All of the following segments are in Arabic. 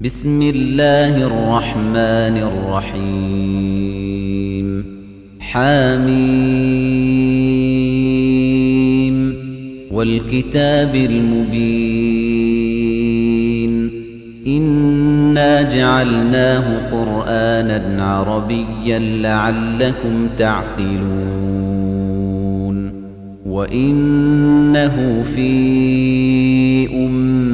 بسم الله الرحمن الرحيم. حاميم. والكتاب المبين. إنا جعلناه قرآنا عربيا لعلكم تعقلون. وإنه في أم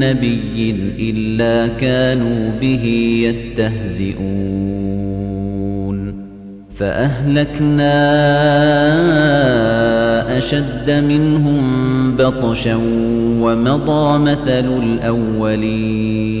نبي إلا كانوا به يستهزئون. فأهلكنا أشد منهم بطشا ومضى مثل الأولين.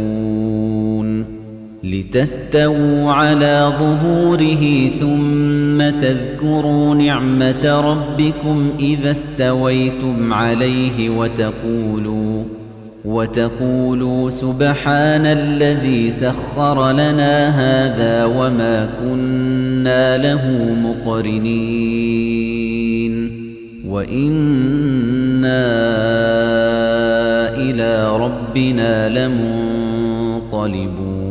لتستووا على ظهوره ثم تذكروا نعمة ربكم إذا استويتم عليه وتقولوا وتقولوا سبحان الذي سخر لنا هذا وما كنا له مقرنين وإنا إلى ربنا لمنقلبون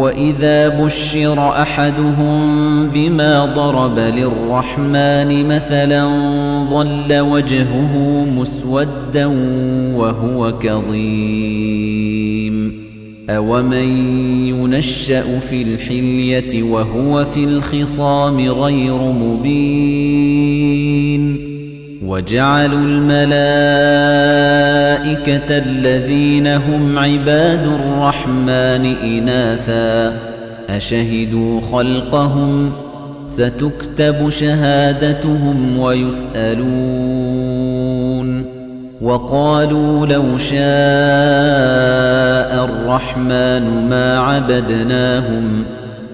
وإذا بشر أحدهم بما ضرب للرحمن مثلا ظل وجهه مسودا وهو كظيم. أومن ينشأ في الحلية وهو في الخصام غير مبين وجعلوا الملائكة الذين هم عباد الرحمن إناثا. أشهدوا خلقهم؟ ستكتب شهادتهم ويسألون. وقالوا لو شاء الرحمن ما عبدناهم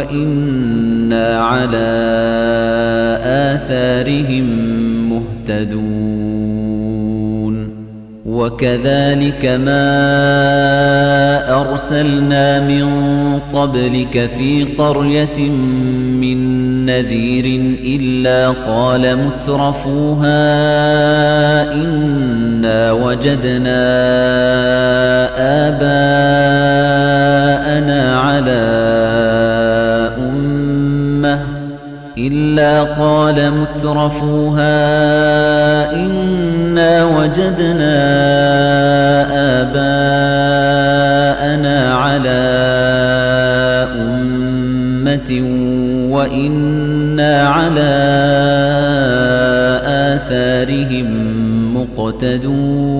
وإنا على آثارهم مهتدون وكذلك ما أرسلنا من قبلك في قرية من نذير إلا قال مترفوها إنا وجدنا قال مترفوها إنا وجدنا آباءنا على أمة وإنا على آثارهم مقتدون.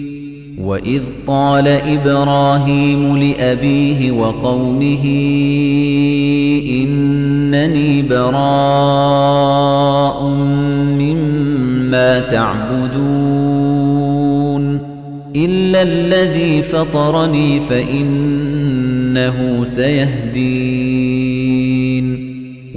وإذ قال إبراهيم لأبيه وقومه إنني براء مما تعبدون إلا الذي فطرني فإنه سيهدين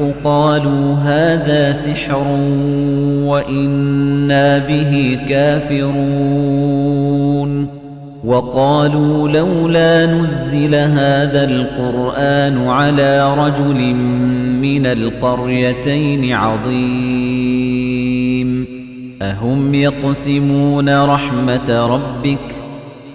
الحق قالوا هذا سحر وإنا به كافرون. وقالوا لولا نزل هذا القرآن على رجل من القريتين عظيم. أهم يقسمون رحمة ربك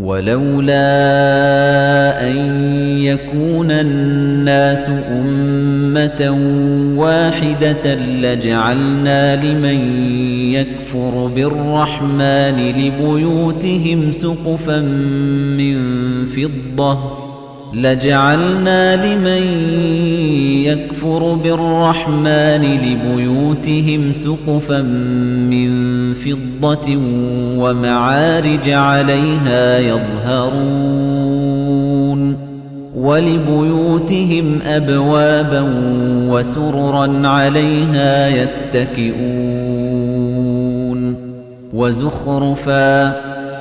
ولولا أن يكون الناس أمة واحدة لجعلنا لمن يكفر بالرحمن لبيوتهم سقفا من فضة لجعلنا لمن يكفر بالرحمن لبيوتهم سقفا من فضة ومعارج عليها يظهرون ولبيوتهم أبوابا وسررا عليها يتكئون وزخرفا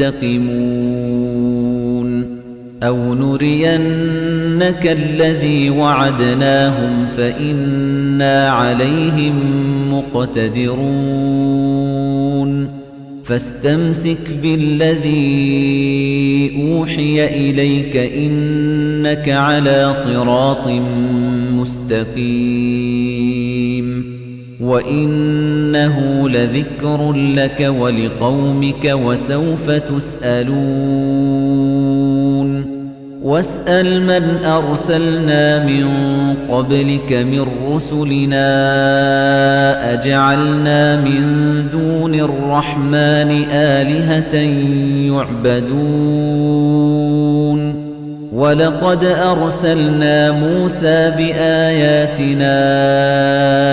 منتقمون أو نرينك الذي وعدناهم فإنا عليهم مقتدرون فاستمسك بالذي أوحي إليك إنك على صراط مستقيم وَإِنَّهُ لَذِكْرٌ لَكَ وَلِقَوْمِكَ وَسَوْفَ تُسْأَلُونَ وَاسْأَلْ مَنْ أَرْسَلْنَا مِنْ قَبْلِكَ مِنْ رُسُلِنَا أَجَعَلْنَا مِنْ دُونِ الرَّحْمَنِ آلِهَةً يُعْبَدُونَ وَلَقَدْ أَرْسَلْنَا مُوسَى بِآيَاتِنَا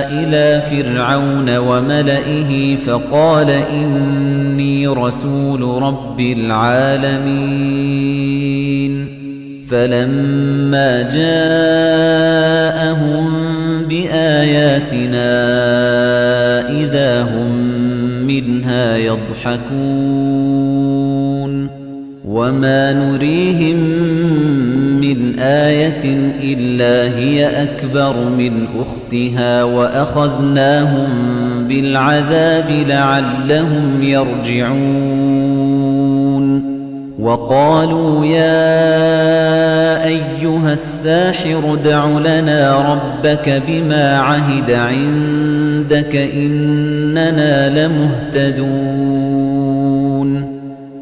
إِلَى فِرْعَوْنَ وَمَلَئِهِ فَقَالَ إِنِّي رَسُولُ رَبِّ الْعَالَمِينَ فَلَمَّا جَاءَهُم بِآيَاتِنَا إِذَا هُم مِّنْهَا يَضْحَكُونَ وَمَا نُرِيهِم مِّنْ آيَةٍ إِلَّا هِيَ أَكْبَرُ مِنْ أُخْتِهَا وَأَخَذْنَاهُم بِالْعَذَابِ لَعَلَّهُمْ يَرْجِعُونَ وَقَالُوا يَا أَيُّهَ السَّاحِرُ ادْعُ لَنَا رَبَّكَ بِمَا عَهِدَ عِندَكَ إِنَّنَا لَمُهْتَدُونَ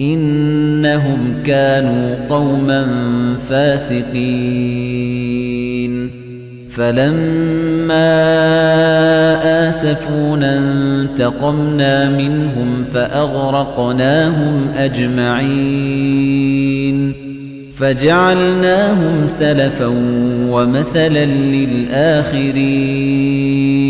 إِنَّهُمْ كَانُوا قَوْمًا فَاسِقِينَ. فَلَمَّا آسَفُونَا انتَقَمْنَا مِنْهُمْ فَأَغْرَقْنَاهُمْ أَجْمَعِينَ. فَجَعَلْنَاهُمْ سَلَفًا وَمَثَلًا لِلْآخِرِينَ.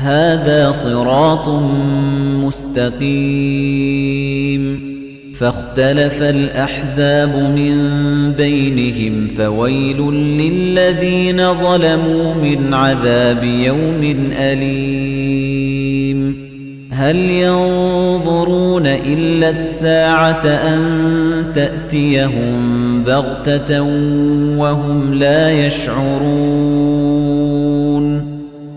هَذَا صِرَاطٌ مُسْتَقِيمٌ. فَاخْتَلَفَ الْأَحْزَابُ مِنْ بَيْنِهِمْ فَوَيْلٌ لِلَّذِينَ ظَلَمُوا مِنْ عَذَابِ يَوْمٍ أَلِيمٍ. هَلْ يَنظُرُونَ إِلَّا السَّاعَةَ أَن تَأْتِيَهُم بَغْتَةً وَهُمْ لَا يَشْعُرُونَ؟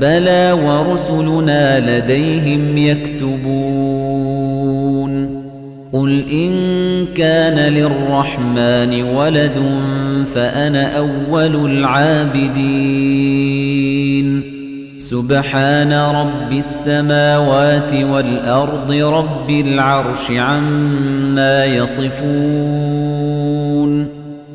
بلى ورسلنا لديهم يكتبون. قل إن كان للرحمن ولد فأنا أول العابدين. سبحان رب السماوات والأرض رب العرش عما يصفون.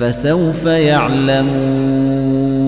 فسوف يعلمون